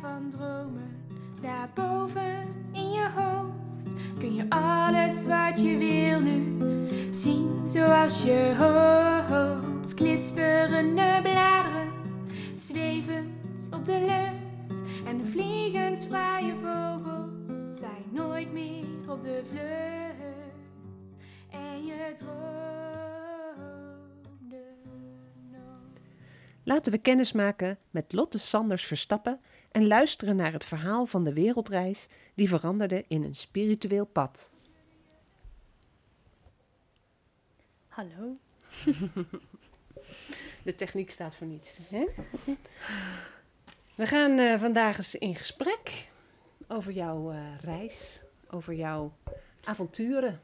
Van dromen, daarboven in je hoofd kun je alles wat je wil nu zien zoals je hoopt. Knisperende bladeren, zwevend op de lucht en vliegensvrije vogels zijn nooit meer op de vlucht. En je droomde nog. Laten we kennis maken met Lotte Sanders Verstappen en luisteren naar het verhaal van de wereldreis die veranderde in een spiritueel pad. Hallo. De techniek staat voor niets. Hè? We gaan eh, vandaag eens in gesprek over jouw eh, reis, over jouw avonturen.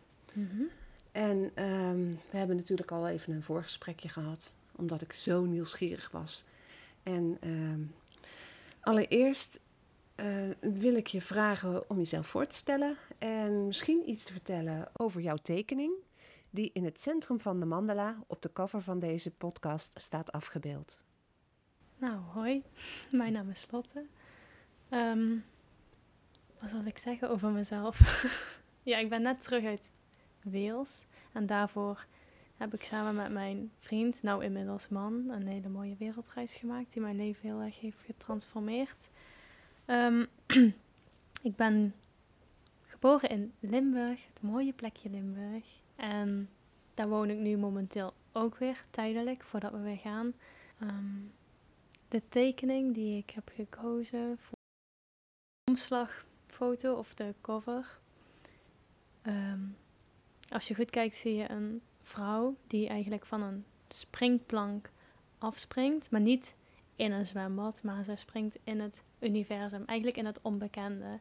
En ehm, we hebben natuurlijk al even een voorgesprekje gehad, omdat ik zo nieuwsgierig was. En ehm, allereerst eh, wil ik je vragen om jezelf voor te stellen en misschien iets te vertellen over jouw tekening, die in het centrum van de mandala op de cover van deze podcast staat afgebeeld. Nou, hoi. Mijn naam is Lotte. Ehm, wat zal ik zeggen over mezelf? ja, ik ben net terug uit Wales. En daarvoor heb ik samen met mijn vriend, nou inmiddels man, een hele mooie wereldreis gemaakt die mijn leven heel erg heeft getransformeerd. Ehm, ik ben geboren in Limburg, het mooie plekje Limburg. En daar woon ik nu momenteel ook weer tijdelijk voordat we weer gaan. Ehm, de tekening die ik heb gekozen voor de omslagfoto of de cover. Ehm, als je goed kijkt zie je een vrouw die eigenlijk van een springplank afspringt, maar niet in een zwembad, maar zij springt in het universum, eigenlijk in het onbekende.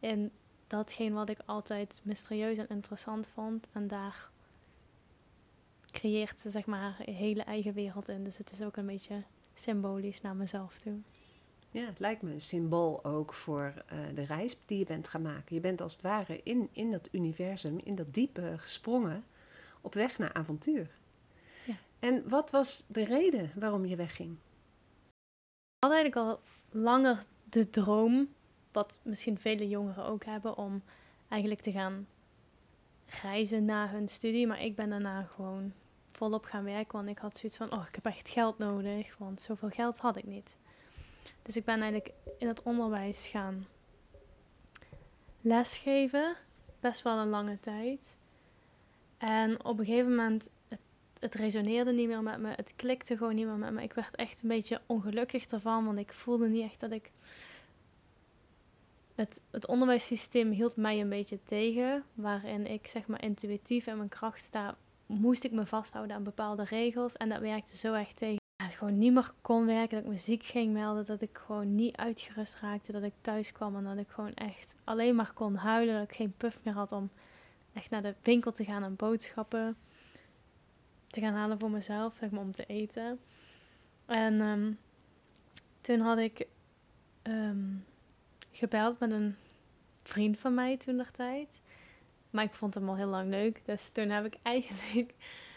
In datgene wat ik altijd mysterieus en interessant vond. En daar creëert ze zeg maar haar hele eigen wereld in. Dus het is ook een beetje symbolisch naar mezelf toe. Ja, het lijkt me een symbool ook voor eh, de reis die je bent gaan maken. Je bent als het ware in, in dat universum, in dat diepe gesprongen, op weg naar avontuur. Ja. En wat was de reden waarom je wegging? Ik had eigenlijk al langer de droom, wat misschien vele jongeren ook hebben, om eigenlijk te gaan reizen na hun studie. Maar ik ben daarna gewoon volop gaan werken, want ik had zoiets van, oh, ik heb echt geld nodig, want zoveel geld had ik niet. Dus ik ben eigenlijk in het onderwijs gaan lesgeven, best wel een lange tijd. En op een gegeven moment, het, het resoneerde niet meer met me, het klikte gewoon niet meer met me. Ik werd echt een beetje ongelukkig ervan, want ik voelde niet echt dat ik... Het, het onderwijssysteem hield mij een beetje tegen, waarin ik zeg maar intuïtief in mijn kracht sta, moest ik me vasthouden aan bepaalde regels. En dat werkte zo echt tegen dat ik gewoon niet meer kon werken, dat ik me ziek ging melden, dat ik gewoon niet uitgerust raakte, dat ik thuis kwam en dat ik gewoon echt alleen maar kon huilen, dat ik geen puff meer had om echt naar de winkel te gaan en boodschappen te gaan halen voor mezelf, zeg maar om te eten. En ehm, toen had ik ehm, gebeld met een vriend van mij toen der tijd. Maar ik vond hem al heel lang leuk. Dus toen heb ik eigenlijk,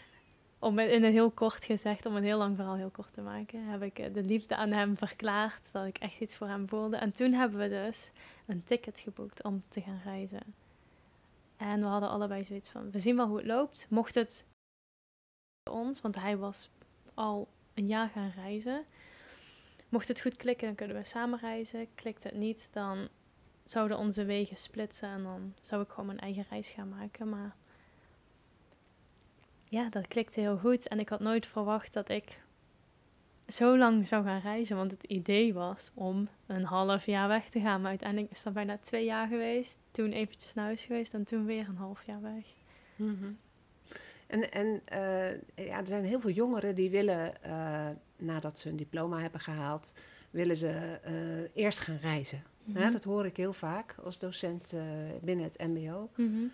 om in een heel kort gezegd, om een heel lang verhaal heel kort te maken, heb ik eh, de liefde aan hem verklaard. Dat ik echt iets voor hem voelde. En toen hebben we dus een ticket geboekt om te gaan reizen. En we hadden allebei zoiets van, we zien wel hoe het loopt. Mocht het ons, want hij was al een jaar gaan reizen. Mocht het goed klikken, dan kunnen we samen reizen. Klikt het niet, dan zouden onze wegen splitsen en dan zou ik gewoon mijn eigen reis gaan maken. Maar ja, dat klikte heel goed en ik had nooit verwacht dat ik zo lang zou gaan reizen. Want het idee was om een half jaar weg te gaan. Maar uiteindelijk is dat bijna twee jaar geweest. Toen eventjes naar huis geweest en toen weer een half jaar weg. Mhm. En, en eh, ja, er zijn heel veel jongeren die willen, eh, nadat ze een diploma hebben gehaald, willen ze eh, eerst gaan reizen. Mhm. dat hoor ik heel vaak als docent binnen het MBO. Mhm.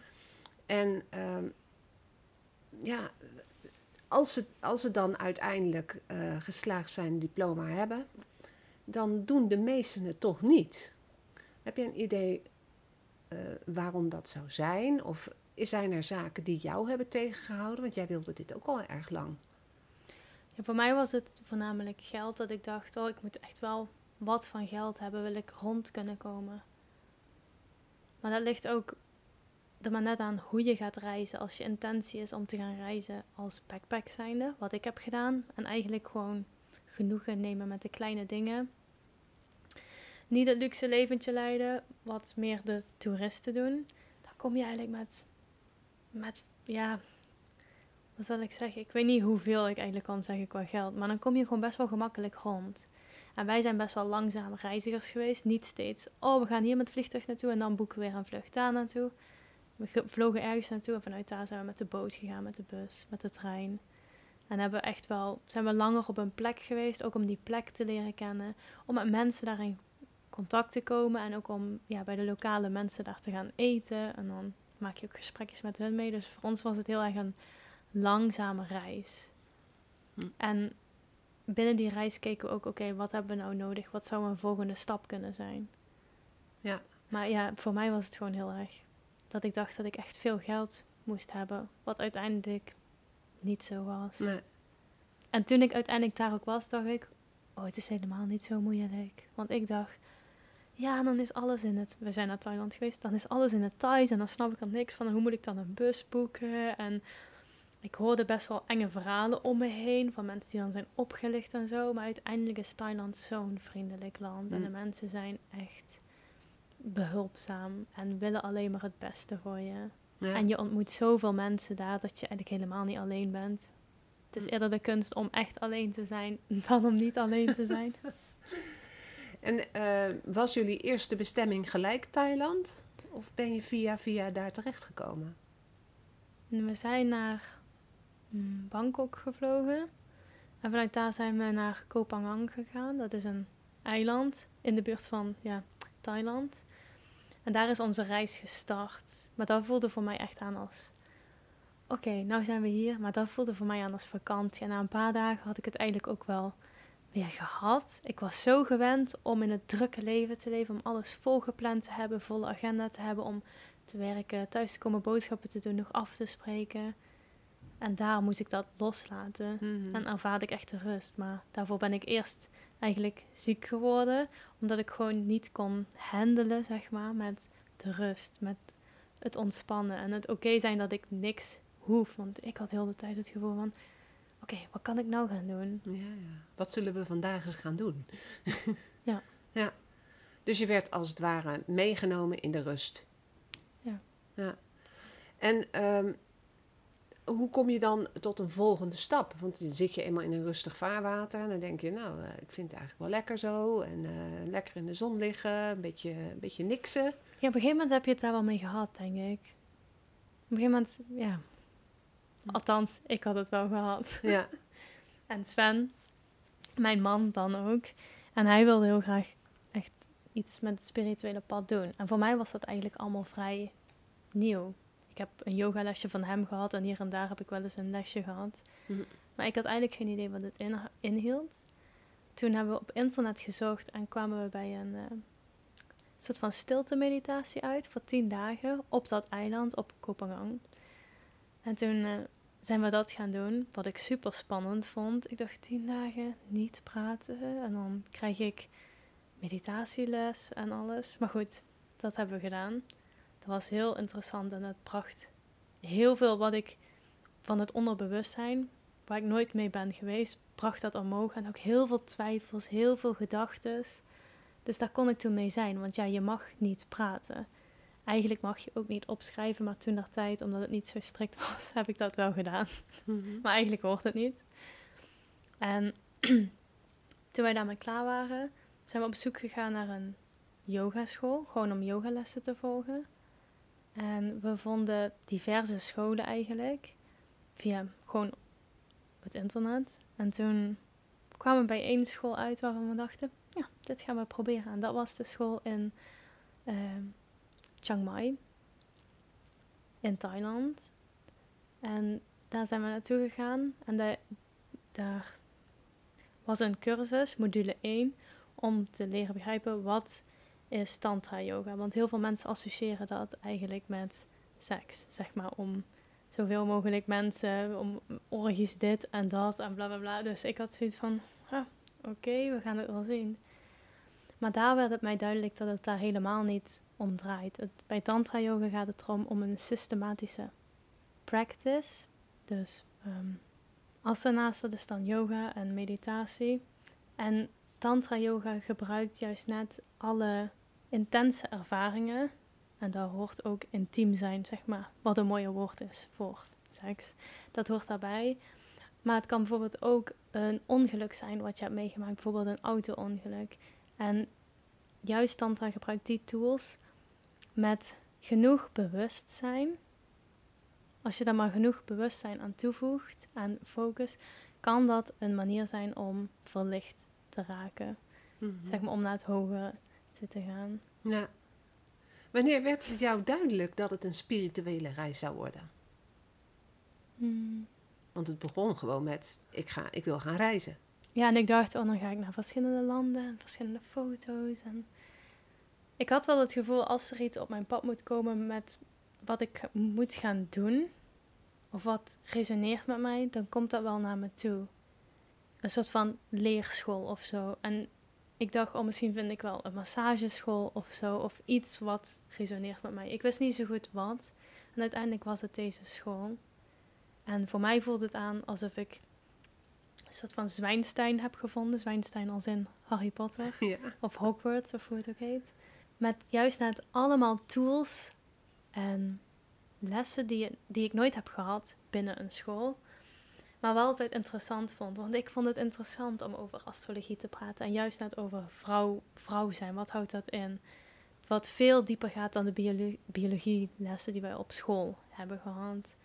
En ehm, ja, als ze, als ze dan uiteindelijk geslaagd zijn diploma hebben, dan doen de meesten het toch niet. Heb je een idee waarom dat zou zijn? Of zijn er zaken die jou hebben tegengehouden? Want jij wilde dit ook al erg lang. Voor mij was het voornamelijk geld dat ik dacht, oh, ik moet echt wel wat van geld hebben, wil ik rond kunnen komen. Maar dat ligt ook er maar net aan hoe je gaat reizen. Als je intentie is om te gaan reizen als backpack zijnde, wat ik heb gedaan. En eigenlijk gewoon genoegen nemen met de kleine dingen. Niet het luxe leventje leiden, wat meer de toeristen doen. Dan kom je eigenlijk met met, ja, wat zal ik zeggen? Ik weet niet hoeveel ik eigenlijk kan zeggen qua geld. Maar dan kom je gewoon best wel gemakkelijk rond. En wij zijn best wel langzame reizigers geweest. Niet steeds, oh, we gaan hier met vliegtuig naartoe en dan boeken we weer een vlucht daar naartoe. We vlogen ergens naartoe en vanuit daar zijn we met de boot gegaan, met de bus, met de trein. En hebben we echt wel, zijn we langer op een plek geweest, ook om die plek te leren kennen. Om met mensen daar in contact te komen en ook om ja, bij de lokale mensen daar te gaan eten. En dan maak je ook gesprekjes met hun mee. Dus voor ons was het heel erg een langzame reis. Hm. En binnen die reis keken we ook, oké, wat hebben we nou nodig? Wat zou een volgende stap kunnen zijn? Ja. Maar ja, voor mij was het gewoon heel erg dat ik dacht dat ik echt veel geld moest hebben. Wat uiteindelijk niet zo was. Nee. En toen ik uiteindelijk daar ook was, dacht ik, oh, het is helemaal niet zo moeilijk. Want ik dacht, ja, dan is alles in het. We zijn naar Thailand geweest. Dan is alles in het Thais. En dan snap ik er niks van. Hoe moet ik dan een bus boeken? En ik hoorde best wel enge verhalen om me heen. Van mensen die dan zijn opgelicht en zo. Maar uiteindelijk is Thailand zo'n vriendelijk land. En de mm. mensen zijn echt behulpzaam. En willen alleen maar het beste voor je. En je ontmoet zoveel mensen daar dat je eigenlijk helemaal niet alleen bent. Het is mm. eerder de kunst om echt alleen te zijn dan om niet alleen te zijn. En uh, was jullie eerste bestemming gelijk Thailand? Of ben je via via daar terechtgekomen? We zijn naar mm, Bangkok gevlogen. En vanuit daar zijn we naar Koh Phangan gegaan. Dat is een eiland in de buurt van ja, Thailand. En daar is onze reis gestart. Maar dat voelde voor mij echt aan als... Oké, nou zijn we hier. Maar dat voelde voor mij aan als vakantie. En na een paar dagen had ik het eigenlijk ook wel weer gehad. Ik was zo gewend om in het drukke leven te leven, om alles volgepland te hebben, volle agenda te hebben, om te werken, thuis te komen, boodschappen te doen, nog af te spreken. En daar moest ik dat loslaten. Mhm. En ervaarde ik echt de rust. Maar daarvoor ben ik eerst eigenlijk ziek geworden, omdat ik gewoon niet kon handelen, zeg maar, met de rust, met het ontspannen en het oké zijn dat ik niks hoef. Want ik had heel de tijd het gevoel van oké, wat kan ik nou gaan doen? Ja, ja. Wat zullen we vandaag eens gaan doen? ja. ja. Dus je werd als het ware meegenomen in de rust. Ja. ja. En ehm, hoe kom je dan tot een volgende stap? Want dan zit je eenmaal in een rustig vaarwater en dan denk je, nou, eh, ik vind het eigenlijk wel lekker zo. En uh, lekker in de zon liggen, een beetje, een beetje niksen. Ja, op een gegeven moment heb je het daar wel mee gehad, denk ik. Op een gegeven moment, ja, Althans, ik had het wel gehad. Ja. en Sven, mijn man dan ook. En hij wilde heel graag echt iets met het spirituele pad doen. En voor mij was dat eigenlijk allemaal vrij nieuw. Ik heb een yogalesje van hem gehad en hier en daar heb ik wel eens een lesje gehad. Mhm. Maar ik had eigenlijk geen idee wat het inhield. Toen hebben we op internet gezocht en kwamen we bij een uh, soort van stilte meditatie uit voor tien dagen op dat eiland op Kopangang. En toen uh, zijn we dat gaan doen, wat ik super spannend vond. Ik dacht tien dagen niet praten en dan krijg ik meditatieles en alles. Maar goed, dat hebben we gedaan. Dat was heel interessant en het bracht heel veel wat ik van het onderbewustzijn, waar ik nooit mee ben geweest, bracht dat omhoog. En ook heel veel twijfels, heel veel gedachten. Dus daar kon ik toen mee zijn. Want ja, je mag niet praten. Eigenlijk mag je ook niet opschrijven, maar toen dat tijd, omdat het niet zo strikt was, heb ik dat wel gedaan. Mhm. Maar eigenlijk hoort het niet. En toen wij daarmee klaar waren, zijn we op zoek gegaan naar een yogaschool. Gewoon om yogalessen te volgen. En we vonden diverse scholen eigenlijk. Via gewoon het internet. En toen kwamen we bij één school uit waarvan we dachten, ja, dit gaan we proberen. En dat was de school in ehm, Chiang Mai. In Thailand. En daar zijn we naartoe gegaan. En da- daar was een cursus, module 1, om te leren begrijpen wat is tantra yoga. Want heel veel mensen associëren dat eigenlijk met seks, zeg maar, om zoveel mogelijk mensen, om orgies dit en dat en bla bla bla. Dus ik had zoiets van, ah, oké, we gaan het wel zien. Maar daar werd het mij duidelijk dat het daar helemaal niet om draait. Het, bij tantra yoga gaat het erom om een systematische practice. Dus ehm asana's, dat is dan yoga en meditatie. En tantra yoga gebruikt juist net alle intense ervaringen. En daar hoort ook intiem zijn, zeg maar. Wat een mooie woord is voor seks. Dat hoort daarbij. Maar het kan bijvoorbeeld ook een ongeluk zijn wat je hebt meegemaakt. Bijvoorbeeld een auto-ongeluk. En juist tantra gebruikt die tools met genoeg bewustzijn. Als je daar maar genoeg bewustzijn aan toevoegt, aan focus, kan dat een manier zijn om verlicht te raken. Mhm. Zeg maar om naar het hoger te gaan. Ja. Wanneer werd het jou duidelijk dat het een spirituele reis zou worden? Hmm. Want het begon gewoon met, ik, ga, ik wil gaan reizen. Ja, en ik dacht, oh, dan ga ik naar verschillende landen en verschillende foto's. En ik had wel het gevoel, als er iets op mijn pad moet komen met wat ik moet gaan doen, of wat resoneert met mij, dan komt dat wel naar me toe. Een soort van leerschool of zo. En ik dacht, oh, misschien vind ik wel een massageschool of zo, of iets wat resoneert met mij. Ik wist niet zo goed wat. En uiteindelijk was het deze school. En voor mij voelde het aan alsof ik een soort van Zwijnstein heb gevonden. Zwijnstein als in Harry Potter. Ja. Of Hogwarts, of hoe het ook heet. Met juist net allemaal tools en lessen die, die ik nooit heb gehad binnen een school. Maar wel altijd interessant vond. Want ik vond het interessant om over astrologie te praten. En juist net over vrouw, vrouw zijn. Wat houdt dat in? Wat veel dieper gaat dan de biolo- biologielessen die wij op school hebben gehad.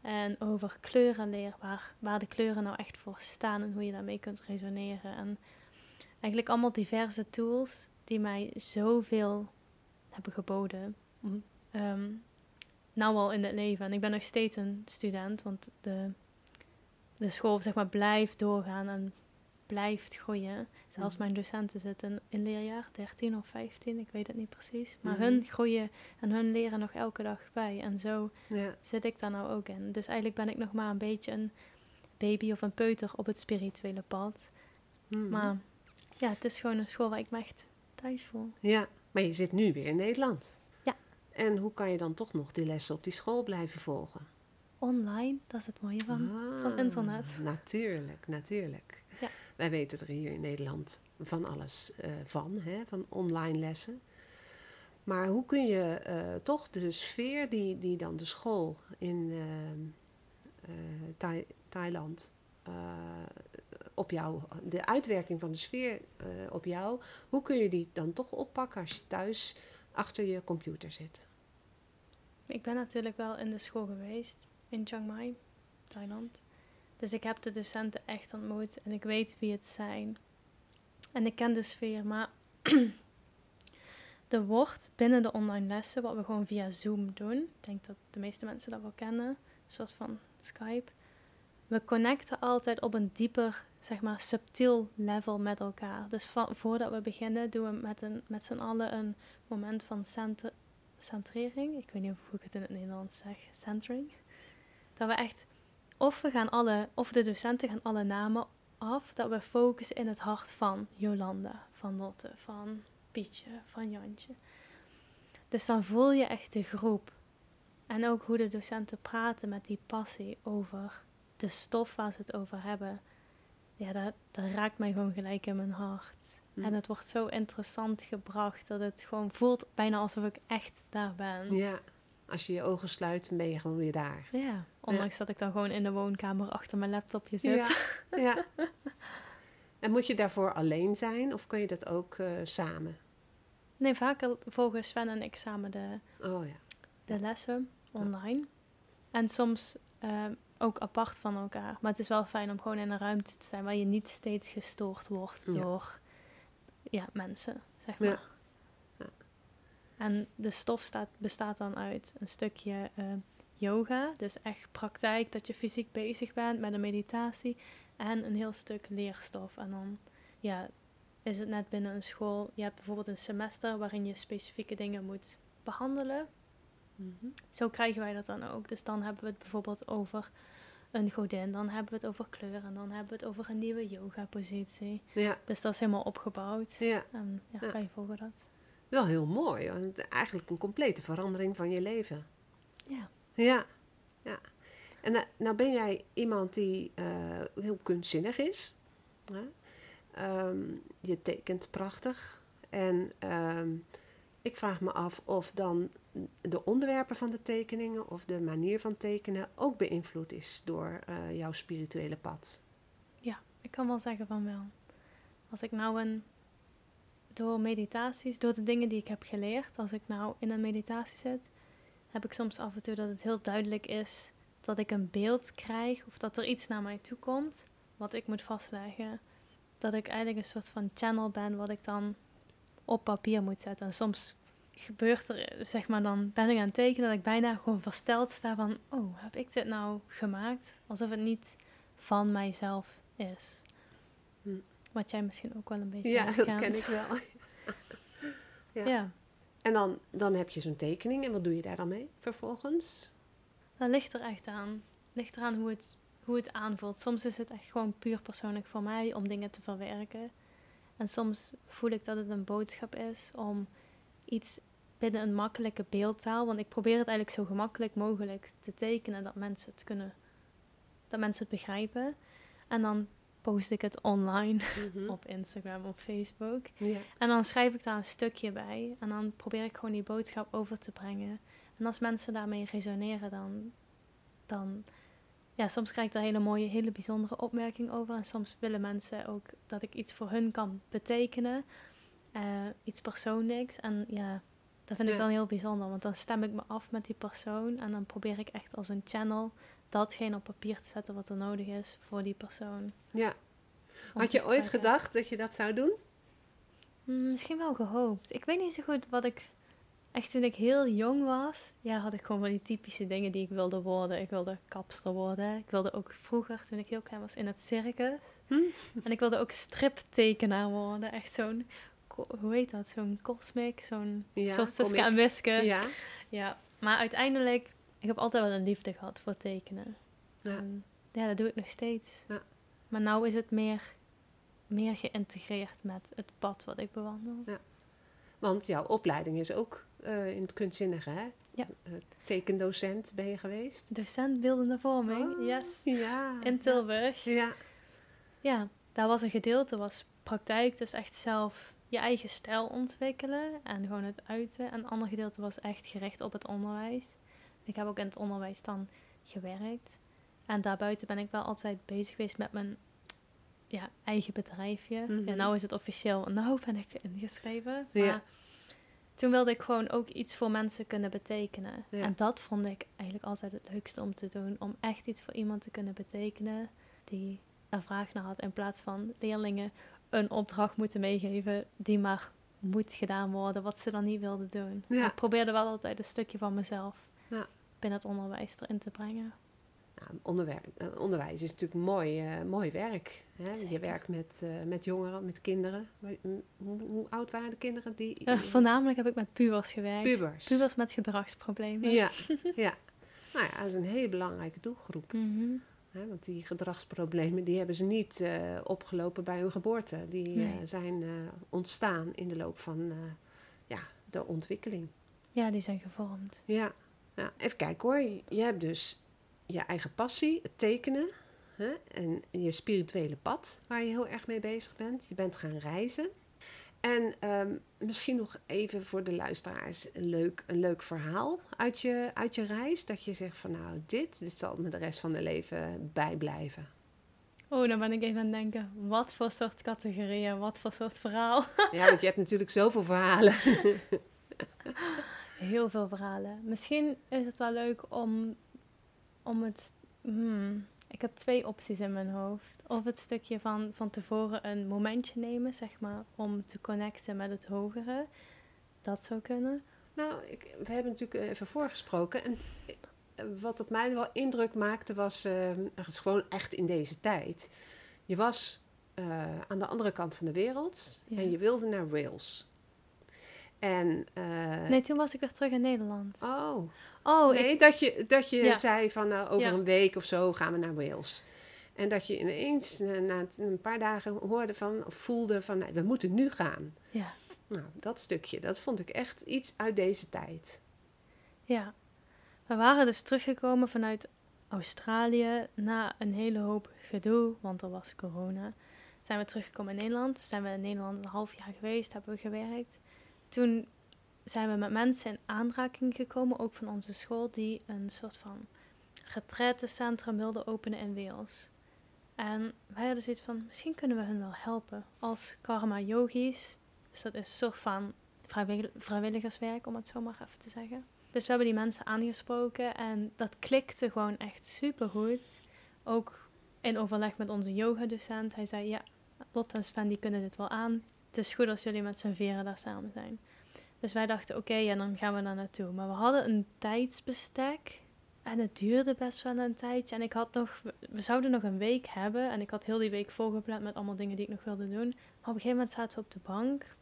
En over kleurenleer, waar, waar de kleuren nou echt voor staan en hoe je daarmee kunt resoneren. En eigenlijk allemaal diverse tools die mij zoveel hebben geboden. ehm, nou al in het leven. En ik ben nog steeds een student, want de, de school zeg maar, blijft doorgaan en blijft groeien. Zelfs Mhm. mijn docenten zitten in leerjaar 13 of 15, ik weet het niet precies. Maar Mhm. hun groeien en hun leren nog elke dag bij. En zo Ja. zit ik daar nou ook in. Dus eigenlijk ben ik nog maar een beetje een baby of een peuter op het spirituele pad. Mhm. Maar ja, het is gewoon een school waar ik me echt thuis voel. ja, maar je zit nu weer in Nederland. Ja. En hoe kan je dan toch nog die lessen op die school blijven volgen? Online, dat is het mooie van, van Ah, internet. Natuurlijk, natuurlijk. Ja. Wij weten er hier in Nederland van alles eh, van, hè, van online lessen. Maar hoe kun je eh, toch de sfeer die, die dan de school in eh, Thai- Thailand op jou, de uitwerking van de sfeer op jou, hoe kun je die dan toch oppakken als je thuis achter je computer zit? Ik ben natuurlijk wel in de school geweest in Chiang Mai, Thailand. Dus ik heb de docenten echt ontmoet en ik weet wie het zijn. En ik ken de sfeer, maar er wordt binnen de online lessen, wat we gewoon via Zoom doen, ik denk dat de meeste mensen dat wel kennen, een soort van Skype. We connecten altijd op een dieper, zeg maar, subtiel level met elkaar. Dus voordat we beginnen, doen we met, met z'n allen een moment van centrering. Ik weet niet hoe ik het in het Nederlands zeg. Centering. Dat we echt, of we gaan alle, of de docenten gaan alle namen af, dat we focussen in het hart van Jolanda, van Lotte, van Pietje, van Jantje. Dus dan voel je echt de groep. En ook hoe de docenten praten met die passie over de stof waar ze het over hebben. ja, dat, dat raakt mij gewoon gelijk in mijn hart. Hm. En het wordt zo interessant gebracht dat het gewoon voelt bijna alsof ik echt daar ben. Ja. Als je je ogen sluit, ben je gewoon weer daar. Ja, ondanks dat ik dan gewoon in de woonkamer achter mijn laptopje zit. Ja. ja. En moet je daarvoor alleen zijn of kun je dat ook eh, samen? Nee, vaak volgen Sven en ik samen de, Oh ja. de lessen online. En soms ehm, ook apart van elkaar. Maar het is wel fijn om gewoon in een ruimte te zijn waar je niet steeds gestoord wordt Ja. door ja, mensen, zeg maar. Ja. En de stof staat, bestaat dan uit een stukje eh, yoga, dus echt praktijk, dat je fysiek bezig bent met een meditatie. En een heel stuk leerstof. En dan ja, is het net binnen een school. Je hebt bijvoorbeeld een semester waarin je specifieke dingen moet behandelen. Mhm. Zo krijgen wij dat dan ook. Dus dan hebben we het bijvoorbeeld over een godin, dan hebben we het over kleur en dan hebben we het over een nieuwe yoga-positie. Ja. Dus dat is helemaal opgebouwd. Ja. En ja, Ja. ga je volgen dat? Wel heel mooi. Eigenlijk een complete verandering van je leven. Ja. Ja. ja. En nou, nou ben jij iemand die eh, heel kunstzinnig is. Ehm, je tekent prachtig. En ehm, ik vraag me af of dan de onderwerpen van de tekeningen of de manier van tekenen ook beïnvloed is door eh, jouw spirituele pad. Ja, ik kan wel zeggen van wel. Als ik nou een... Door meditaties, door de dingen die ik heb geleerd, als ik nou in een meditatie zit, heb ik soms af en toe dat het heel duidelijk is dat ik een beeld krijg of dat er iets naar mij toe komt wat ik moet vastleggen. Dat ik eigenlijk een soort van channel ben wat ik dan op papier moet zetten. En soms gebeurt er, zeg maar, dan ben ik aan het tekenen dat ik bijna gewoon versteld sta van, oh, heb ik dit nou gemaakt? Alsof het niet van mijzelf is. Hm. Wat jij misschien ook wel een beetje Ja, dat ken ik wel. Ja. Ja. En dan, dan heb je zo'n tekening en wat doe je daar dan mee vervolgens? dat ligt er echt aan. Ligt eraan hoe het, hoe het aanvoelt. Soms is het echt gewoon puur persoonlijk voor mij om dingen te verwerken. En soms voel ik dat het een boodschap is om iets binnen een makkelijke beeldtaal. Want ik probeer het eigenlijk zo gemakkelijk mogelijk te tekenen dat mensen het kunnen, dat mensen het begrijpen. En dan post ik het online Mhm. op Instagram, op Facebook. Ja. En dan schrijf ik daar een stukje bij. En dan probeer ik gewoon die boodschap over te brengen. En als mensen daarmee resoneren, dan. dan ja, soms krijg ik daar hele mooie, hele bijzondere opmerkingen over. En soms willen mensen ook dat ik iets voor hun kan betekenen. eh, iets persoonlijks. En ja, dat vind ik Ja. dan heel bijzonder. Want dan stem ik me af met die persoon. En dan probeer ik echt als een channel datgene op papier te zetten wat er nodig is voor die persoon. ja. Had je ooit gedacht dat je dat zou doen? Mm, misschien wel gehoopt. Ik weet niet zo goed wat ik. Echt toen ik heel jong was, ja, had ik gewoon wel die typische dingen die ik wilde worden. Ik wilde kapster worden. Ik wilde ook vroeger, toen ik heel klein was, in het circus. Hm? En ik wilde ook striptekenaar worden. Echt zo'n, hoe heet dat? Zo'n cosmic, zo'n Ja, soort Suske en Wiske. Ja. Ja, maar uiteindelijk, ik heb altijd wel een liefde gehad voor tekenen. Ja. En ja, dat doe ik nog steeds. Ja. Maar nou is het meer, meer geïntegreerd met het pad wat ik bewandel. Want jouw opleiding is ook eh, in het kunstzinnige, hè? Ja. Eh, tekendocent ben je geweest? Docent beeldende vorming, Oh, yes. Ja. In Tilburg. Ja. Ja, daar was een gedeelte, was praktijk, dus echt zelf je eigen stijl ontwikkelen en gewoon het uiten. En een ander gedeelte was echt gericht op het onderwijs. Ik heb ook in het onderwijs dan gewerkt. En daarbuiten ben ik wel altijd bezig geweest met mijn ja, eigen bedrijfje. Mhm. Ja, nou is het officieel, nou ben ik ingeschreven. Ja. Maar toen wilde ik gewoon ook iets voor mensen kunnen betekenen. Ja. En dat vond ik eigenlijk altijd het leukste om te doen. Om echt iets voor iemand te kunnen betekenen die er vraag naar had. In plaats van leerlingen een opdracht moeten meegeven die maar moet gedaan worden. Wat ze dan niet wilden doen. Ja. Ik probeerde wel altijd een stukje van mezelf. Binnen het onderwijs erin te brengen. Nou, eh, onderwijs is natuurlijk mooi, eh, mooi werk. Hè? Je werkt met, eh, met jongeren, met kinderen. Hoe, oud waren de kinderen? Die, voornamelijk heb ik met pubers gewerkt. Pubers. Pubers met gedragsproblemen. Ja, ja. Nou ja, dat is een hele belangrijke doelgroep. Mhm. Hè? Want die gedragsproblemen die hebben ze niet opgelopen bij hun geboorte. Die Nee. zijn ontstaan in de loop van ja, de ontwikkeling. Ja, die zijn gevormd. Ja. Ja, even kijken hoor. Je hebt dus je eigen passie, het tekenen. hè, en je spirituele pad waar je heel erg mee bezig bent. Je bent gaan reizen. En ehm, misschien nog even voor de luisteraars een leuk, een leuk verhaal uit je, uit je reis. Dat je zegt van nou, dit, dit zal me de rest van mijn leven bijblijven. Oh, dan ben ik even aan het denken, wat voor soort categorieën, wat voor soort verhaal. Ja, want je hebt natuurlijk zoveel verhalen. Heel veel verhalen. Misschien is het wel leuk om, om het... Hmm, ik heb twee opties in mijn hoofd. Of het stukje van, van tevoren een momentje nemen, zeg maar, om te connecten met het hogere. Dat zou kunnen. Nou, ik, we hebben natuurlijk even voorgesproken. En eh, wat op mij wel indruk maakte was, uh, het is gewoon echt in deze tijd. Je was uh, aan de andere kant van de wereld Ja. en je wilde naar Wales. En, eh, Nee, toen was ik weer terug in Nederland. oh, Oh, nee, ik, dat je, dat je Ja. zei van nou, over Ja. een week of zo gaan we naar Wales. En dat je ineens eh, na een paar dagen hoorde van, of voelde van, nee, we moeten nu gaan. ja, Nou, dat stukje, dat vond ik echt iets uit deze tijd. ja. We waren dus teruggekomen vanuit Australië na een hele hoop gedoe, want er was corona. Zijn we teruggekomen in Nederland. Zijn we in Nederland een half jaar geweest, hebben we gewerkt. Toen zijn we met mensen in aanraking gekomen, ook van onze school, die een soort van retraitecentrum wilden openen in Wales. En wij hadden zoiets van, misschien kunnen we hun wel helpen als karma yogis. Dus dat is een soort van vrijwillig- vrijwilligerswerk, om het zo maar even te zeggen. Dus we hebben die mensen aangesproken en dat klikte gewoon echt supergoed. Ook in overleg met onze yogadocent. Hij zei, ja, Lotte en Sven die kunnen dit wel aan. Het is goed als jullie met z'n veren daar samen zijn. Dus wij dachten, oké, en dan gaan we daar naartoe. Maar we hadden een tijdsbestek. En het duurde best wel een tijdje. En ik had nog, we zouden nog een week hebben. En ik had heel die week volgepland met allemaal dingen die ik nog wilde doen. Maar op een gegeven moment zaten we op de bank.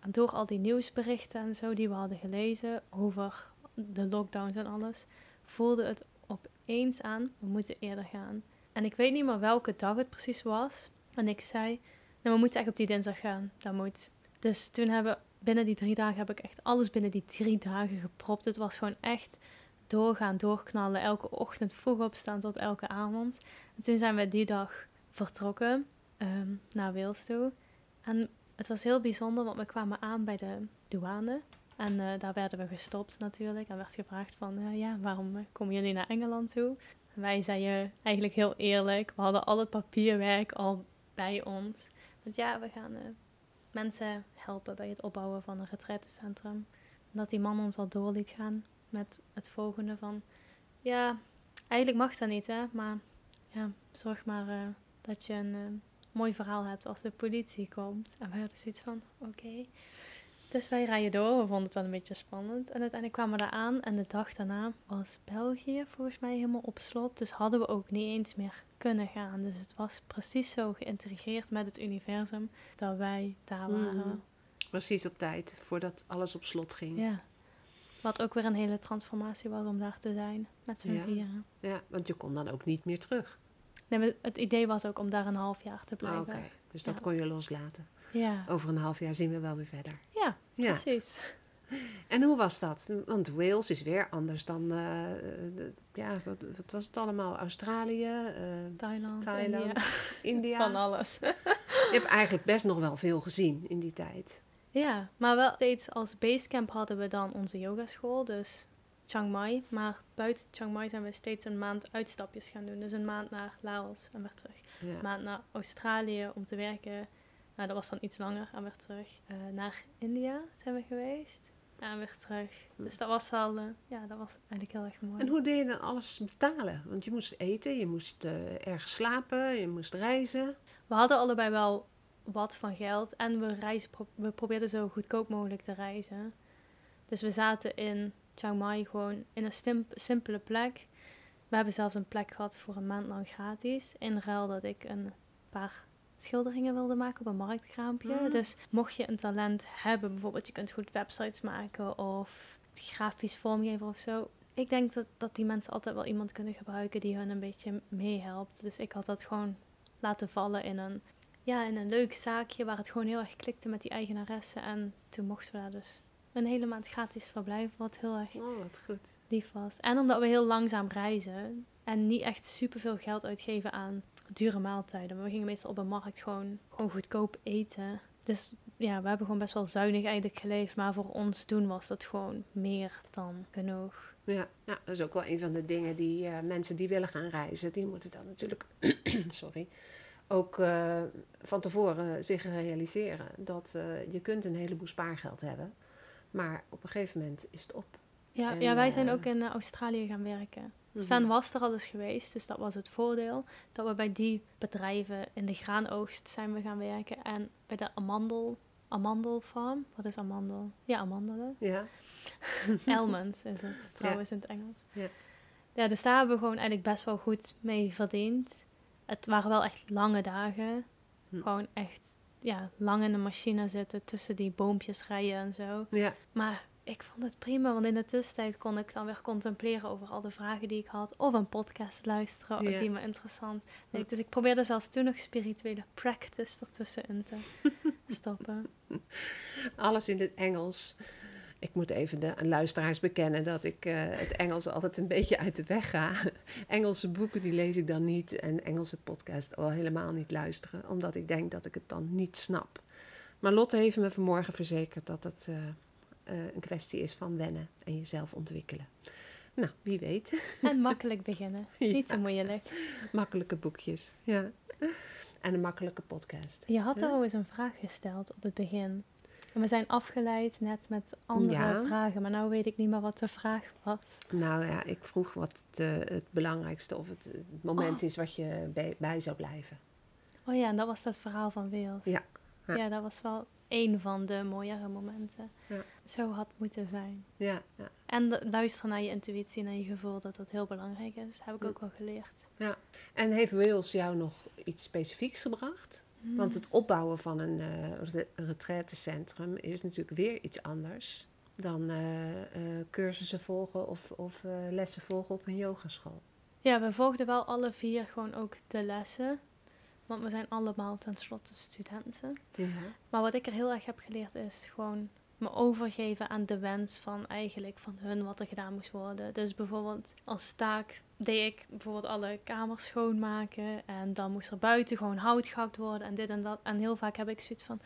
En door al die nieuwsberichten en zo die we hadden gelezen over de lockdowns en alles, voelde het opeens aan, we moeten eerder gaan. En ik weet niet meer welke dag het precies was. En ik zei, nou, we moeten echt op die dinsdag gaan. Dat moet. Dus toen hebben binnen die drie dagen heb ik echt alles binnen die drie dagen gepropt. Het was gewoon echt doorgaan, doorknallen. Elke ochtend vroeg opstaan tot elke avond. En toen zijn we die dag vertrokken ehm, naar Wales toe. En het was heel bijzonder, want we kwamen aan bij de douane. En eh, daar werden we gestopt natuurlijk. En werd gevraagd van, eh, ja, waarom eh, komen jullie naar Engeland toe? En wij zeiden eigenlijk heel eerlijk, we hadden al het papierwerk al bij ons. Want ja, we gaan eh, mensen helpen bij het opbouwen van een retraitecentrum. En dat die man ons al door liet gaan met het volgende van... Ja, eigenlijk mag dat niet, hè. Maar ja, zorg maar eh, dat je een eh, mooi verhaal hebt als de politie komt. En wij hadden zoiets van, oké. Dus wij rijden door. We vonden het wel een beetje spannend. En uiteindelijk kwamen we daar aan. En de dag daarna was België volgens mij helemaal op slot. Dus hadden we ook niet eens meer kunnen gaan. Dus het was precies zo geïntegreerd met het universum dat wij daar waren. Mhm. Precies op tijd, voordat alles op slot ging. Ja. Wat ook weer een hele transformatie was om daar te zijn. Met z'n Ja. vieren. Ja, want je kon dan ook niet meer terug. Nee, maar het idee was ook om daar een half jaar te Ah, blijven. Oké, dus dat Ja. kon je loslaten. Ja. Over een half jaar zien we wel weer verder. Ja. precies. En hoe was dat? Want Wales is weer anders dan, eh, de- ja, wat, wat was het allemaal? Australië, eh, Thailand, Thailand, India. India. Van alles. Je hebt eigenlijk best nog wel veel gezien in die tijd. Ja, maar wel steeds als basecamp hadden we dan onze yogaschool, dus Chiang Mai. Maar buiten Chiang Mai zijn we steeds een maand uitstapjes gaan doen. Dus een maand naar Laos en weer terug. Ja. Een maand naar Australië om te werken. Nou, dat was dan iets langer en weer terug. Eh, naar India zijn we geweest. En weer terug. Dus dat was wel, eh, ja, dat was eigenlijk heel erg mooi. En hoe deed je dan alles betalen? Want je moest eten, je moest eh, ergens slapen, je moest reizen. We hadden allebei wel wat van geld en we, reizen, pro- we probeerden zo goedkoop mogelijk te reizen. Dus we zaten in Chiang Mai gewoon in een simpele plek. We hebben zelfs een plek gehad voor een maand lang gratis. In ruil dat ik een paar schilderingen wilde maken op een marktkraampje. Mm. Dus mocht je een talent hebben, bijvoorbeeld je kunt goed websites maken of grafisch vormgeven of zo. Ik denk dat, dat die mensen altijd wel iemand kunnen gebruiken die hun een beetje meehelpt. Dus ik had dat gewoon laten vallen in een, ja, in een leuk zaakje waar het gewoon heel erg klikte met die eigenaresse. En toen mochten we daar dus een hele maand gratis verblijven, wat heel erg Oh, wat goed. lief was. En omdat we heel langzaam reizen en niet echt superveel geld uitgeven aan dure maaltijden. Maar we gingen meestal op een markt gewoon, gewoon goedkoop eten. Dus ja, we hebben gewoon best wel zuinig eigenlijk geleefd. Maar voor ons doen was dat gewoon meer dan genoeg. Ja, ja, dat is ook wel een van de dingen die eh, mensen die willen gaan reizen, die moeten dan natuurlijk, sorry, ook eh, van tevoren zich realiseren dat eh, je kunt een heleboel spaargeld hebben, maar op een gegeven moment is het op. Ja, En, ja wij zijn ook in Australië gaan werken. Mhm. Sven was er al eens geweest, dus dat was het voordeel. Dat we bij die bedrijven in de graanoogst zijn we gaan werken. En bij de amandel, amandelfarm. Wat is amandel? Ja, amandelen. Ja, Almonds is het trouwens in het Engels. Ja. ja, dus daar hebben we gewoon eigenlijk best wel goed mee verdiend. Het waren wel echt lange dagen. Hm. Gewoon echt ja, lang in de machine zitten, tussen die boompjes rijden en zo. ja, Maar ik vond het prima, want in de tussentijd kon ik dan weer contempleren over al de vragen die ik had. Of een podcast luisteren, die me interessant leek. Dus ik probeerde zelfs toen nog spirituele practice ertussenin te stoppen. alles in het Engels. Ik moet even de luisteraars bekennen dat ik eh, het Engels altijd een beetje uit de weg ga. Engelse boeken die lees ik dan niet en Engelse podcast al helemaal niet luisteren, omdat ik denk dat ik het dan niet snap. Maar Lotte heeft me vanmorgen verzekerd dat het eh, eh, een kwestie is van wennen en jezelf ontwikkelen. Nou, wie weet. En makkelijk beginnen. Ja. Niet te moeilijk. Makkelijke boekjes. Ja. En een makkelijke podcast. Je had Ja. trouwens een vraag gesteld op het begin. En we zijn afgeleid net met andere Ja. vragen. Maar nou weet ik niet meer wat de vraag was. Nou ja, ik vroeg wat het, het belangrijkste of het, het moment Oh. is wat je bij, bij zou blijven. Oh ja, en dat was dat verhaal van Wales. Ja. Ja. Ja, dat was wel één van de mooiere momenten. Ja. Zo had moeten zijn. Ja, ja. En luisteren naar je intuïtie, naar je gevoel, dat dat heel belangrijk is. heb ik ook wel geleerd. En heeft Wales jou nog iets specifieks gebracht? Want het opbouwen van een re- retraitecentrum is natuurlijk weer iets anders dan eh, eh, cursussen volgen of, of lessen volgen op een yogaschool. Ja, we volgden wel alle vier gewoon ook de lessen. Want we zijn allemaal tenslotte studenten. Ja. Maar wat ik er heel erg heb geleerd is gewoon me overgeven aan de wens van eigenlijk van hun wat er gedaan moest worden. Dus bijvoorbeeld als taak deed ik bijvoorbeeld alle kamers schoonmaken en dan moest er buiten gewoon hout gehakt worden en dit en dat. En heel vaak heb ik zoiets van,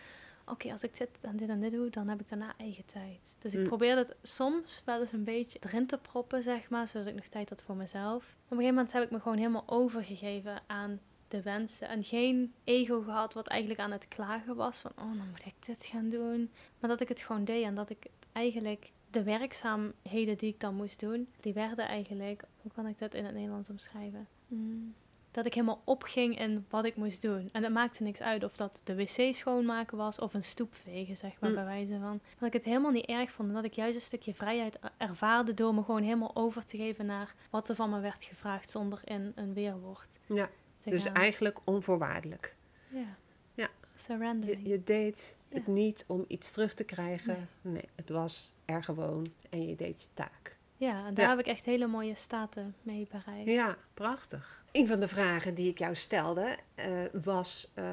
oké, als ik dit en dit en dit doe, dan heb ik daarna eigen tijd. Dus ik Mm. probeer het soms wel eens een beetje erin te proppen, zeg maar, zodat ik nog tijd had voor mezelf. Op een gegeven moment heb ik me gewoon helemaal overgegeven aan de wensen. En geen ego gehad wat eigenlijk aan het klagen was. Van, oh, dan moet ik dit gaan doen. Maar dat ik het gewoon deed. En dat ik het eigenlijk... De werkzaamheden die ik dan moest doen, die werden eigenlijk... Hoe kan ik dat in het Nederlands omschrijven? Mm, dat ik helemaal opging in wat ik moest doen. En het maakte niks uit of dat de wc schoonmaken was of een stoep vegen, zeg maar, Mm. bij wijze van. Dat ik het helemaal niet erg vond. En dat ik juist een stukje vrijheid er- ervaarde door me gewoon helemaal over te geven naar wat er van me werd gevraagd zonder in een weerwoord Ja, dus gaan. eigenlijk onvoorwaardelijk. Ja. Ja. Surrendering. Je, je deed het niet om iets terug te krijgen. Nee. het was er gewoon en je deed je taak. Ja, en daar Ja. heb ik echt hele mooie staten mee bereikt. Ja, prachtig. Een van de vragen die ik jou stelde eh, was: eh,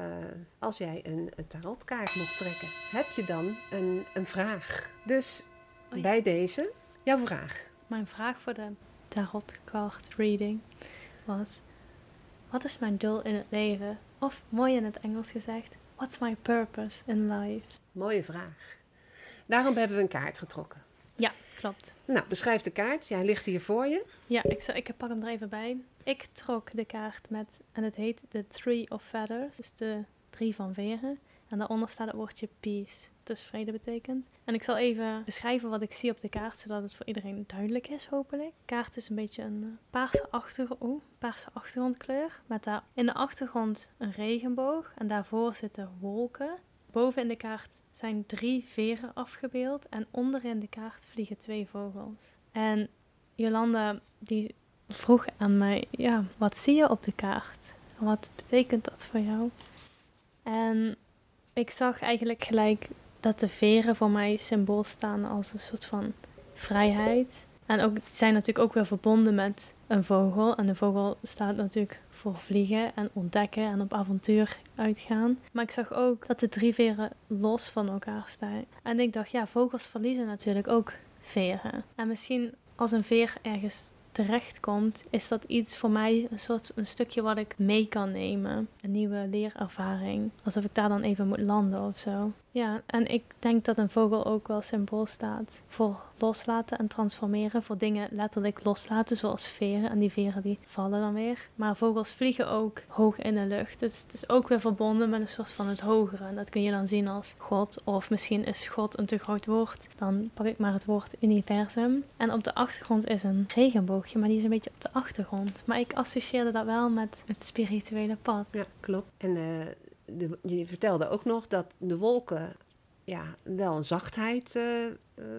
als jij een, een tarotkaart mocht trekken, heb je dan een, een vraag? Dus Oh ja. bij deze jouw vraag. Mijn vraag voor de tarot card reading was: Wat is mijn doel in het leven? Of mooi in het Engels gezegd: What's my purpose in life? Mooie vraag. Daarom hebben we een kaart getrokken. Ja, klopt. Nou, beschrijf de kaart. Jij ligt hier voor je. Ja, ik, zal, ik pak hem er even bij. Ik trok de kaart met, en het heet de Three of Feathers, dus de drie van veren. En daaronder staat het woordje peace, dus vrede betekent. En ik zal even beschrijven wat ik zie op de kaart, zodat het voor iedereen duidelijk is, hopelijk. De kaart is een beetje een eh, paarse, paarse achtergrondkleur, met daar in de achtergrond een regenboog en daarvoor zitten wolken. Boven in de kaart zijn drie veren afgebeeld en onderin de kaart vliegen twee vogels. En Jolanda die vroeg aan mij, ja, wat zie je op de kaart? Wat betekent dat voor jou? En ik zag eigenlijk gelijk dat de veren voor mij symbool staan als een soort van vrijheid. En ook, zijn natuurlijk ook weer verbonden met een vogel. En de vogel staat natuurlijk voor vliegen en ontdekken en op avontuur uitgaan. Maar ik zag ook dat de drie veren los van elkaar staan. En ik dacht, ja, vogels verliezen natuurlijk ook veren. En misschien als een veer ergens terechtkomt, is dat iets voor mij een soort een stukje wat ik mee kan nemen. Een nieuwe leerervaring. Alsof ik daar dan even moet landen of zo. Ja, en ik denk dat een vogel ook wel symbool staat voor loslaten en transformeren. Voor dingen letterlijk loslaten, zoals veren. En die veren die vallen dan weer. Maar vogels vliegen ook hoog in de lucht. Dus het is ook weer verbonden met een soort van het hogere. En dat kun je dan zien als God. Of misschien is God een te groot woord. Dan pak ik maar het woord universum. En op de achtergrond is een regenboogje, maar die is een beetje op de achtergrond. Maar ik associeerde dat wel met het spirituele pad. Ja, klopt. En uh, de, je vertelde ook nog dat de wolken ja, wel een zachtheid uh, uh,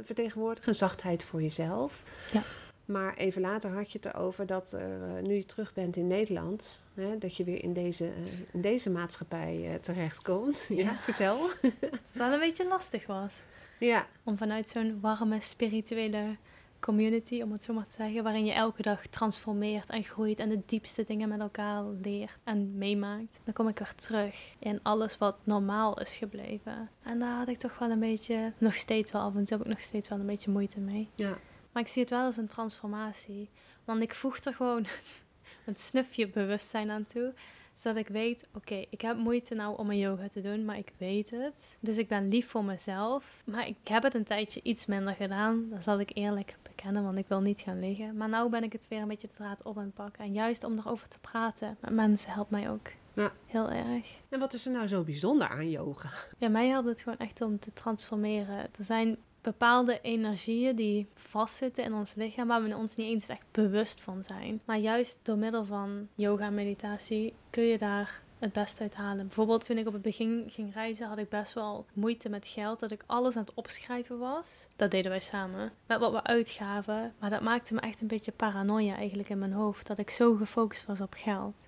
vertegenwoordigen. Een zachtheid voor jezelf. Ja. Maar even later had je het erover dat nu je terug bent in Nederland, hè, dat je weer in deze, in deze maatschappij terechtkomt. Ja, ja vertel. dat het wel een beetje lastig was. Ja. Om vanuit zo'n warme spirituele community, om het zo maar te zeggen, waarin je elke dag transformeert en groeit en de diepste dingen met elkaar leert en meemaakt. Dan kom ik weer terug in alles wat normaal is gebleven. En daar had ik toch wel een beetje, nog steeds wel af en toe heb ik nog steeds wel een beetje moeite mee. Ja. Maar ik zie het wel als een transformatie. Want ik voeg er gewoon een snufje bewustzijn aan toe zodat ik weet, oké, ik heb moeite nou om mijn yoga te doen, maar ik weet het. Dus ik ben lief voor mezelf. Maar ik heb het een tijdje iets minder gedaan. Dat zal ik eerlijk want ik wil niet gaan liggen. Maar nu ben ik het weer een beetje de draad op aan het pakken. En juist om erover te praten met mensen helpt mij ook. Ja. Heel erg. En wat is er nou zo bijzonder aan yoga? Ja, mij helpt het gewoon echt om te transformeren. Er zijn bepaalde energieën die vastzitten in ons lichaam, waar we ons niet eens echt bewust van zijn. Maar juist door middel van yoga en meditatie kun je daar het beste uit halen. Bijvoorbeeld toen ik op het begin ging reizen, had ik best wel moeite met geld. Dat ik alles aan het opschrijven was. Dat deden wij samen. Met wat we uitgaven. Maar dat maakte me echt een beetje paranoia eigenlijk in mijn hoofd. Dat ik zo gefocust was op geld.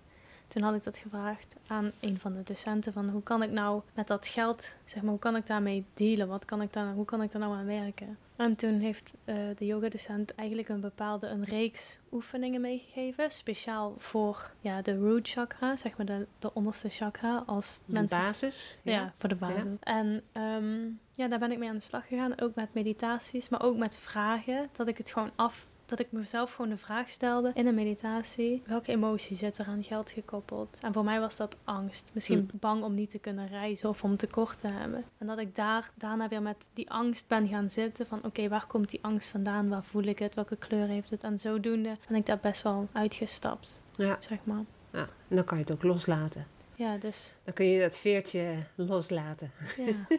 Toen had ik dat gevraagd aan een van de docenten van hoe kan ik nou met dat geld, zeg maar, hoe kan ik daarmee dealen? Wat kan ik daar, hoe kan ik daar nou aan werken? En toen heeft uh, de yogadocent eigenlijk een bepaalde een reeks oefeningen meegegeven, speciaal voor ja, de root chakra, zeg maar de, de onderste chakra als de mensen. basis. Ja, ja voor de basis. Ja. En um, ja, daar ben ik mee aan de slag gegaan, ook met meditaties, maar ook met vragen, dat ik het gewoon af dat ik mezelf gewoon de vraag stelde in een meditatie: welke emotie zit er aan geld gekoppeld? En voor mij was dat angst. Misschien Hm. bang om niet te kunnen reizen of om tekort te hebben. En dat ik daar daarna weer met die angst ben gaan zitten: van oké, waar komt die angst vandaan? Waar voel ik het? Welke kleur heeft het? En zodoende ben ik daar best wel uitgestapt, Ja. zeg maar. ja. En dan kan je het ook loslaten. Ja, dus Dan kun je dat veertje loslaten. ja.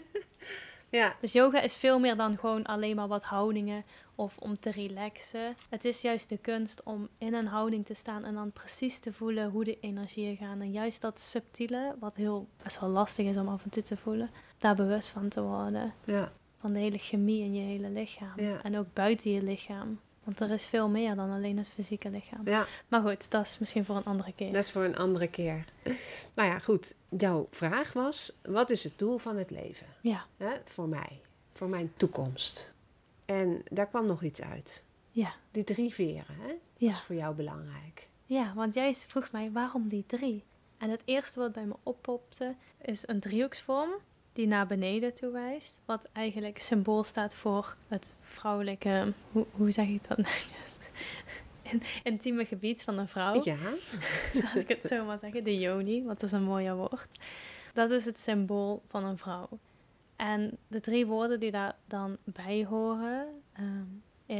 Ja. Dus yoga is veel meer dan gewoon alleen maar wat houdingen of om te relaxen. Het is juist de kunst om in een houding te staan en dan precies te voelen hoe de energieën gaan. En juist dat subtiele, wat heel best wel lastig is om af en toe te voelen, daar bewust van te worden. Ja. Van de hele chemie in je hele lichaam. Ja. En ook buiten je lichaam. Want er is veel meer dan alleen het fysieke lichaam. ja, Maar goed, dat is misschien voor een andere keer. dat is voor een andere keer. Nou ja, goed. Jouw vraag was: wat is het doel van het leven? Ja, Hè? Voor mij, voor mijn toekomst. En daar kwam nog iets uit. ja, Die drie veren, hè? ja. Dat is voor jou belangrijk. Ja, want jij vroeg mij waarom die drie? En het eerste wat bij me oppopte is een driehoeksvorm die naar beneden toe wijst. Wat eigenlijk symbool staat voor het vrouwelijke, hoe, hoe zeg ik dat netjes? In- Intieme gebied van een vrouw. Ja, Laat ik het zo maar zeggen. De yoni, wat is een mooier woord. Dat is het symbool van een vrouw. En de drie woorden die daar dan bij horen ehm,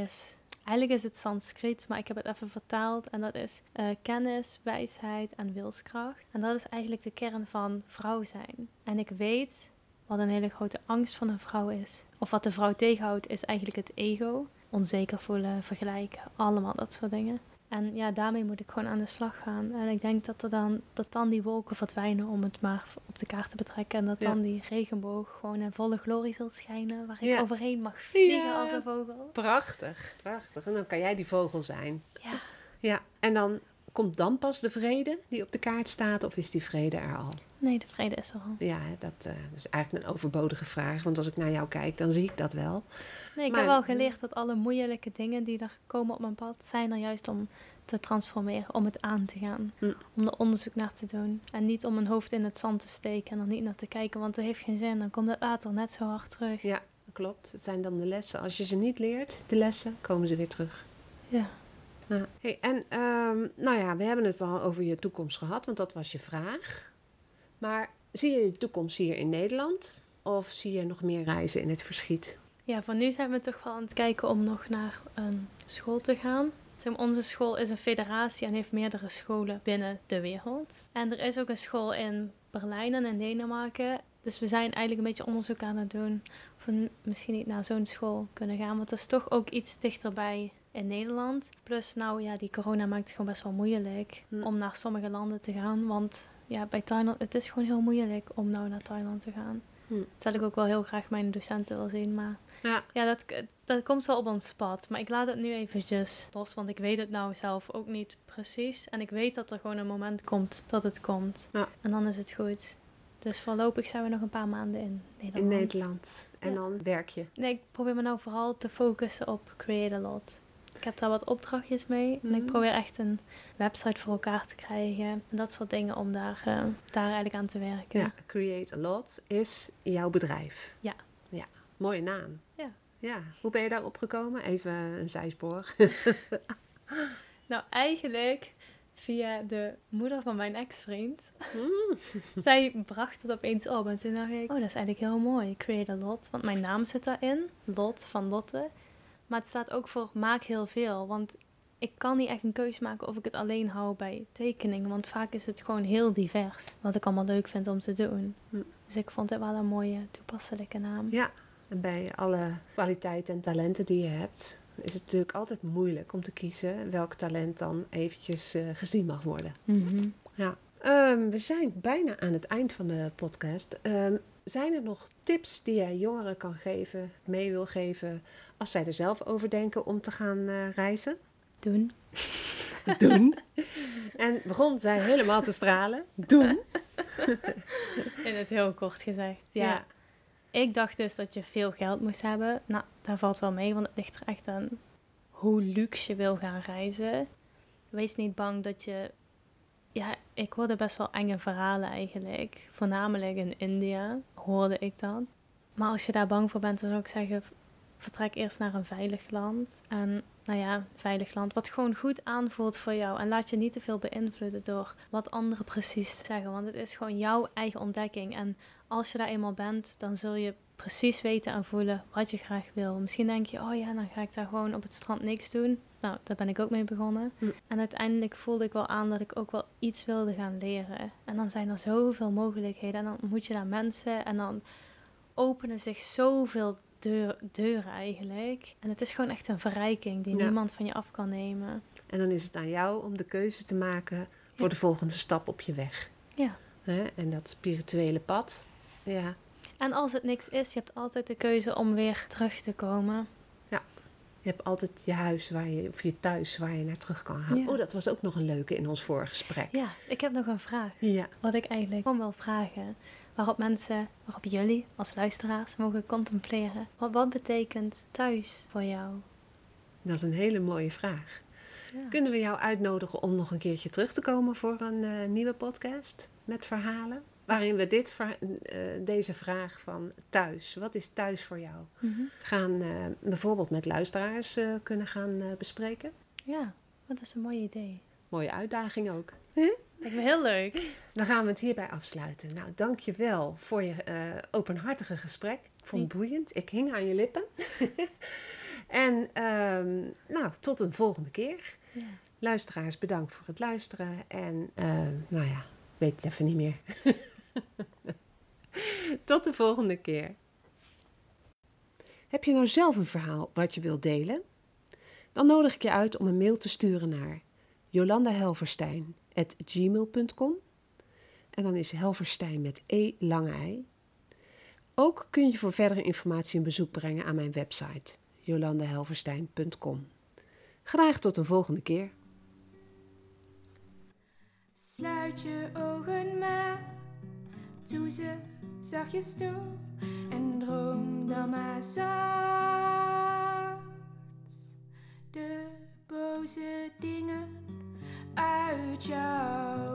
is... Eigenlijk is het Sanskriet, maar ik heb het even vertaald. En dat is eh, kennis, wijsheid en wilskracht. En dat is eigenlijk de kern van vrouw zijn. En ik weet wat een hele grote angst van een vrouw is. Of wat de vrouw tegenhoudt, is eigenlijk het ego. Onzeker voelen, vergelijken, allemaal dat soort dingen. En ja, daarmee moet ik gewoon aan de slag gaan. En ik denk dat, er dan, dat dan die wolken verdwijnen om het maar op de kaart te betrekken. En dat Ja. dan die regenboog gewoon in volle glorie zal schijnen. Waar ik Ja. overheen mag vliegen Ja. als een vogel. prachtig. Prachtig. En dan kan jij die vogel zijn. Ja. Ja, en dan komt dan pas de vrede die op de kaart staat, of is die vrede er al? Nee, de vrede is er al. Ja, dat eh, is eigenlijk een overbodige vraag, want als ik naar jou kijk, dan zie ik dat wel. Nee, ik Maar- heb wel geleerd dat alle moeilijke dingen die er komen op mijn pad, zijn er juist om te transformeren, om het aan te gaan. Hm. Om er onderzoek naar te doen. En niet om mijn hoofd in het zand te steken en er niet naar te kijken, want dat heeft geen zin. Dan komt het later net zo hard terug. Ja, klopt. Het zijn dan de lessen. Als je ze niet leert, de lessen, komen ze weer terug. Ja. Ja. Hey, en ehm, nou ja, we hebben het al over je toekomst gehad, want dat was je vraag. Maar zie je je toekomst hier in Nederland? Of zie je nog meer reizen in het verschiet? Ja, voor nu zijn we toch wel aan het kijken om nog naar een school te gaan. Onze school is een federatie en heeft meerdere scholen binnen de wereld. En er is ook een school in Berlijn en in Denemarken. Dus we zijn eigenlijk een beetje onderzoek aan het doen of we misschien niet naar zo'n school kunnen gaan. Want dat is toch ook iets dichterbij in Nederland. Plus, nou ja, die corona maakt het gewoon best wel moeilijk Hm. om naar sommige landen te gaan. Want ja, bij Thailand, het is gewoon heel moeilijk om nou naar Thailand te gaan. Hm. Terwijl ik ook wel heel graag mijn docenten wil zien, maar Ja. ja, dat, dat komt wel op ons pad. Maar ik laat het nu eventjes los, want ik weet het nou zelf ook niet precies. En ik weet dat er gewoon een moment komt dat het komt. Ja. En dan is het goed. Dus voorlopig zijn we nog een paar maanden in Nederland. In Nederland. En Ja. dan werk je. Nee, ik probeer me nou vooral te focussen op Create a Lot. Ik heb daar wat opdrachtjes mee. En ik Mhm. probeer echt een website voor elkaar te krijgen. En dat soort dingen om daar, eh, daar eigenlijk aan te werken. Ja. Create a Lot is jouw bedrijf. Ja. Ja. Mooie naam. Ja. Ja. Hoe ben je daarop gekomen? Even een zijspoor. Nou, eigenlijk via de moeder van mijn ex-vriend. Mm. Zij bracht het opeens op en toen dacht ik, oh, dat is eigenlijk heel mooi. Create a lot, want mijn naam zit daarin. Lot van Lotte. Maar het staat ook voor maak heel veel, want ik kan niet echt een keuze maken of ik het alleen hou bij tekeningen. Want vaak is het gewoon heel divers, wat ik allemaal leuk vind om te doen. Hm. Dus ik vond het wel een mooie, toepasselijke naam. Ja. En bij alle kwaliteiten en talenten die je hebt, is het natuurlijk altijd moeilijk om te kiezen welk talent dan eventjes eh, gezien mag worden. Mhm. Ehm, we zijn bijna aan het eind van de podcast. Ehm, zijn er nog tips die jij jongeren kan geven, mee wil geven, als zij er zelf over denken om te gaan eh, reizen? Doen. Doen. en begon zij helemaal te stralen. Doen. In het heel kort gezegd, ja. Ja. Ik dacht dus dat je veel geld moest hebben. Nou, daar valt wel mee, want het ligt er echt aan hoe luxe je wil gaan reizen. Wees niet bang dat je... Ja, ik hoorde best wel enge verhalen eigenlijk. Voornamelijk in India hoorde ik dat. Maar als je daar bang voor bent, dan zou ik zeggen... Vertrek eerst naar een veilig land. En nou ja, veilig land wat gewoon goed aanvoelt voor jou. En laat je niet te veel beïnvloeden door wat anderen precies zeggen. Want het is gewoon jouw eigen ontdekking. En als je daar eenmaal bent, dan zul je precies weten en voelen wat je graag wil. Misschien denk je, oh ja, dan ga ik daar gewoon op het strand niks doen. Nou, daar ben ik ook mee begonnen. Hm. En uiteindelijk voelde ik wel aan dat ik ook wel iets wilde gaan leren. En dan zijn er zoveel mogelijkheden. En dan ontmoet je daar mensen. En dan openen zich zoveel deur, deuren eigenlijk. En het is gewoon echt een verrijking die Ja. niemand van je af kan nemen. En dan is het aan jou om de keuze te maken voor de volgende stap op je weg. Ja. En dat spirituele pad. Ja. En als het niks is, je hebt altijd de keuze om weer terug te komen. Je hebt altijd je huis waar je, of je thuis waar je naar terug kan gaan. Ja. Oh, dat was ook nog een leuke in ons vorige gesprek. Ja, ik heb nog een vraag. Ja. Wat ik eigenlijk gewoon wil vragen. Waarop mensen, waarop jullie als luisteraars mogen contempleren. Wat, wat betekent thuis voor jou? Dat is een hele mooie vraag. Ja. Kunnen we jou uitnodigen om nog een keertje terug te komen voor een eh, nieuwe podcast met verhalen? Waarin we dit, eh, deze vraag van thuis, wat is thuis voor jou, Mhm. gaan eh, bijvoorbeeld met luisteraars eh, kunnen gaan bespreken. Ja, dat is een mooi idee. Mooie uitdaging ook. Lijkt me heel leuk. Dan gaan we het hierbij afsluiten. Nou, dank je wel voor je openhartige gesprek. Ik vond het boeiend. Ik hing aan je lippen. en ehm, nou, tot een volgende keer. Ja. Luisteraars, bedankt voor het luisteren. En nou ja, weet het even niet meer. Tot de volgende keer. Heb je nou zelf een verhaal wat je wilt delen? Dan nodig ik je uit om een mail te sturen naar jolandahelverstein.gmail.com En dan is Helverstein met E lange ei. Ook kun je voor verdere informatie een bezoek brengen aan mijn website jolandahelverstein.com. Graag tot een volgende keer. Sluit je ogen maar, toen ze zachtjes toe en droomde dan maar zacht de boze dingen uit jou.